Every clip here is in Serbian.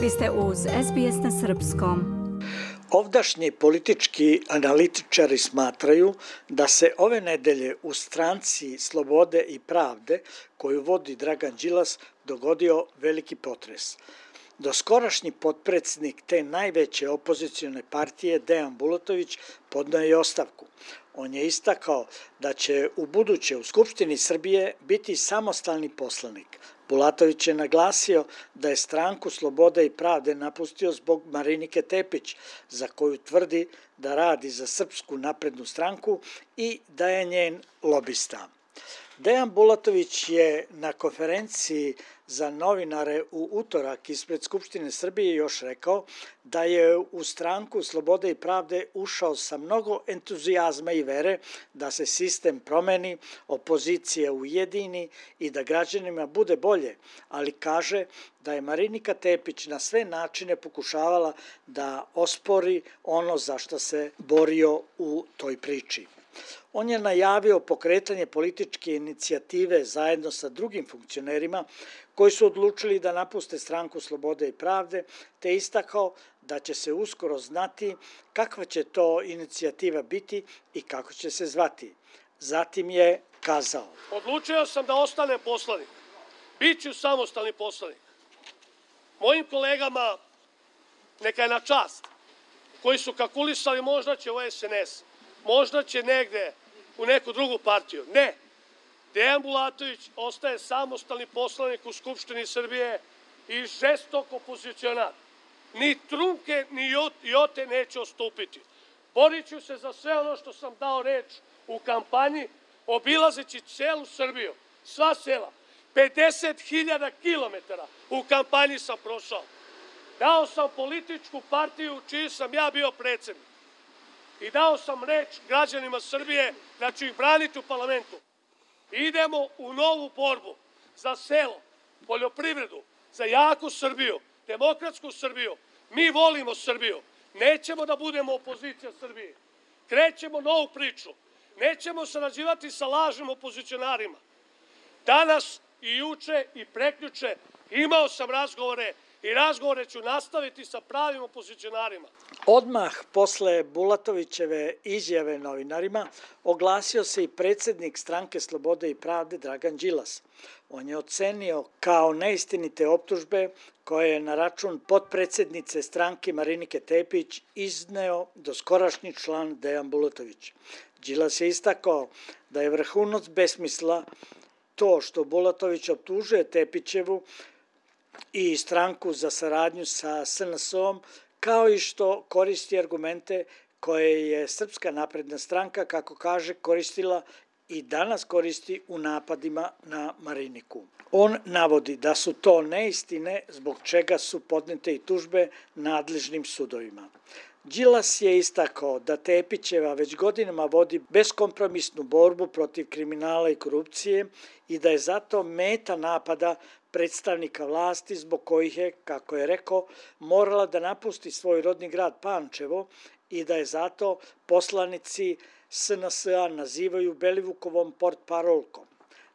Vi ste uz SBS na Srpskom. Ovdašnji politički analitičari smatraju da se ove nedelje u stranci Slobode i Pravde, koju vodi Dragan Đilas, dogodio veliki potres. Doskorašnji potpredsednik te najveće opozicione partije, Dejan Bulatović, podnoje je ostavku. On je istakao da će u buduće u Skupštini Srbije biti samostalni poslanik. Bulatović je naglasio da je stranku Slobode i Pravde napustio zbog Marinike Tepić, za koju tvrdi da radi za Srpsku naprednu stranku i da je njen lobista. Dejan Bulatović je na konferenciji za novinare u utorak ispred Skupštine Srbije još rekao da je u stranku Slobode i Pravde ušao sa mnogo entuzijazma i vere da se sistem promeni, opozicija ujedini i da građanima bude bolje, ali kaže da je Marinika Tepić na sve načine pokušavala da ospori ono za što se borio u toj priči. On je najavio pokretanje političke inicijative zajedno sa drugim funkcionerima koji su odlučili da napuste stranku Slobode i Pravde, te istakao da će se uskoro znati kakva će to inicijativa biti i kako će se zvati. Zatim je kazao. Odlučio sam da ostanem poslanik. Biću samostalni poslanik. Mojim kolegama neka je na čast koji su kalkulisali možda će u SNS, možda će negde u neku drugu partiju. Ne. Dejan Bulatović ostaje samostalni poslanik u Skupštini Srbije i žestok opozicionar. Ni trunke, ni jote neće ostupiti. Borit ću se za sve ono što sam dao reč u kampanji, obilazeći celu Srbiju, sva sela, 50.000 kilometara u kampanji sam prošao. Dao sam političku partiju čiji sam ja bio predsednik i dao sam reč građanima Srbije da ću ih braniti u parlamentu. Idemo u novu borbu za selo, poljoprivredu, za jaku Srbiju, demokratsku Srbiju. Mi volimo Srbiju. Nećemo da budemo opozicija Srbije. Krećemo novu priču. Nećemo sarađivati sa lažnim opozicionarima. Danas i juče i preključe imao sam razgovore i razgovore ću nastaviti sa pravim opozicionarima. Odmah posle Bulatovićeve izjave novinarima oglasio se i predsednik stranke Slobode i Pravde Dragan Đilas. On je ocenio kao neistinite optužbe koje je na račun potpredsednice stranke Marinike Tepić izneo doskorašnji član Dejan Bulatović. Đilas je istakao da je vrhunac besmisla to što Bulatović optužuje Tepićevu i stranku za saradnju sa SNS-om, kao i što koristi argumente koje je Srpska napredna stranka, kako kaže, koristila i danas koristi u napadima na Mariniku. On navodi da su to neistine zbog čega su podnete i tužbe nadležnim sudovima. Đilas je istakao da Tepićeva već godinama vodi beskompromisnu borbu protiv kriminala i korupcije i da je zato meta napada predstavnika vlasti zbog kojih je, kako je rekao, morala da napusti svoj rodni grad Pančevo i da je zato poslanici SNS-a nazivaju Belivukovom port parolkom.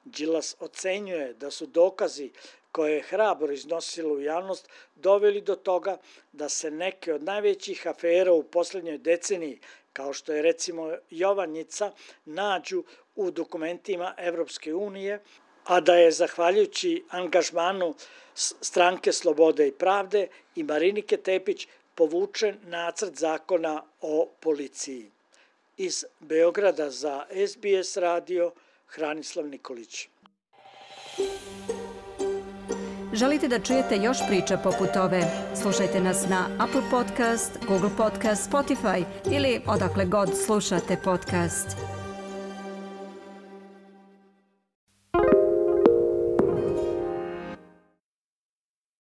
Đilas ocenjuje da su dokazi koje je hrabro iznosilo u javnost doveli do toga da se neke od najvećih afera u poslednjoj deceniji, kao što je recimo Jovanjica, nađu u dokumentima Evropske unije, a da je zahvaljujući angažmanu stranke Slobode i Pravde i Marinike Tepić povučen nacrt zakona o policiji. Iz Beograda za SBS radio Hranislav Nikolić. Želite da čujete još priča poput ove? Slušajte nas na Apple Podcast, Google Podcast, Spotify ili odakle god slušate podcast.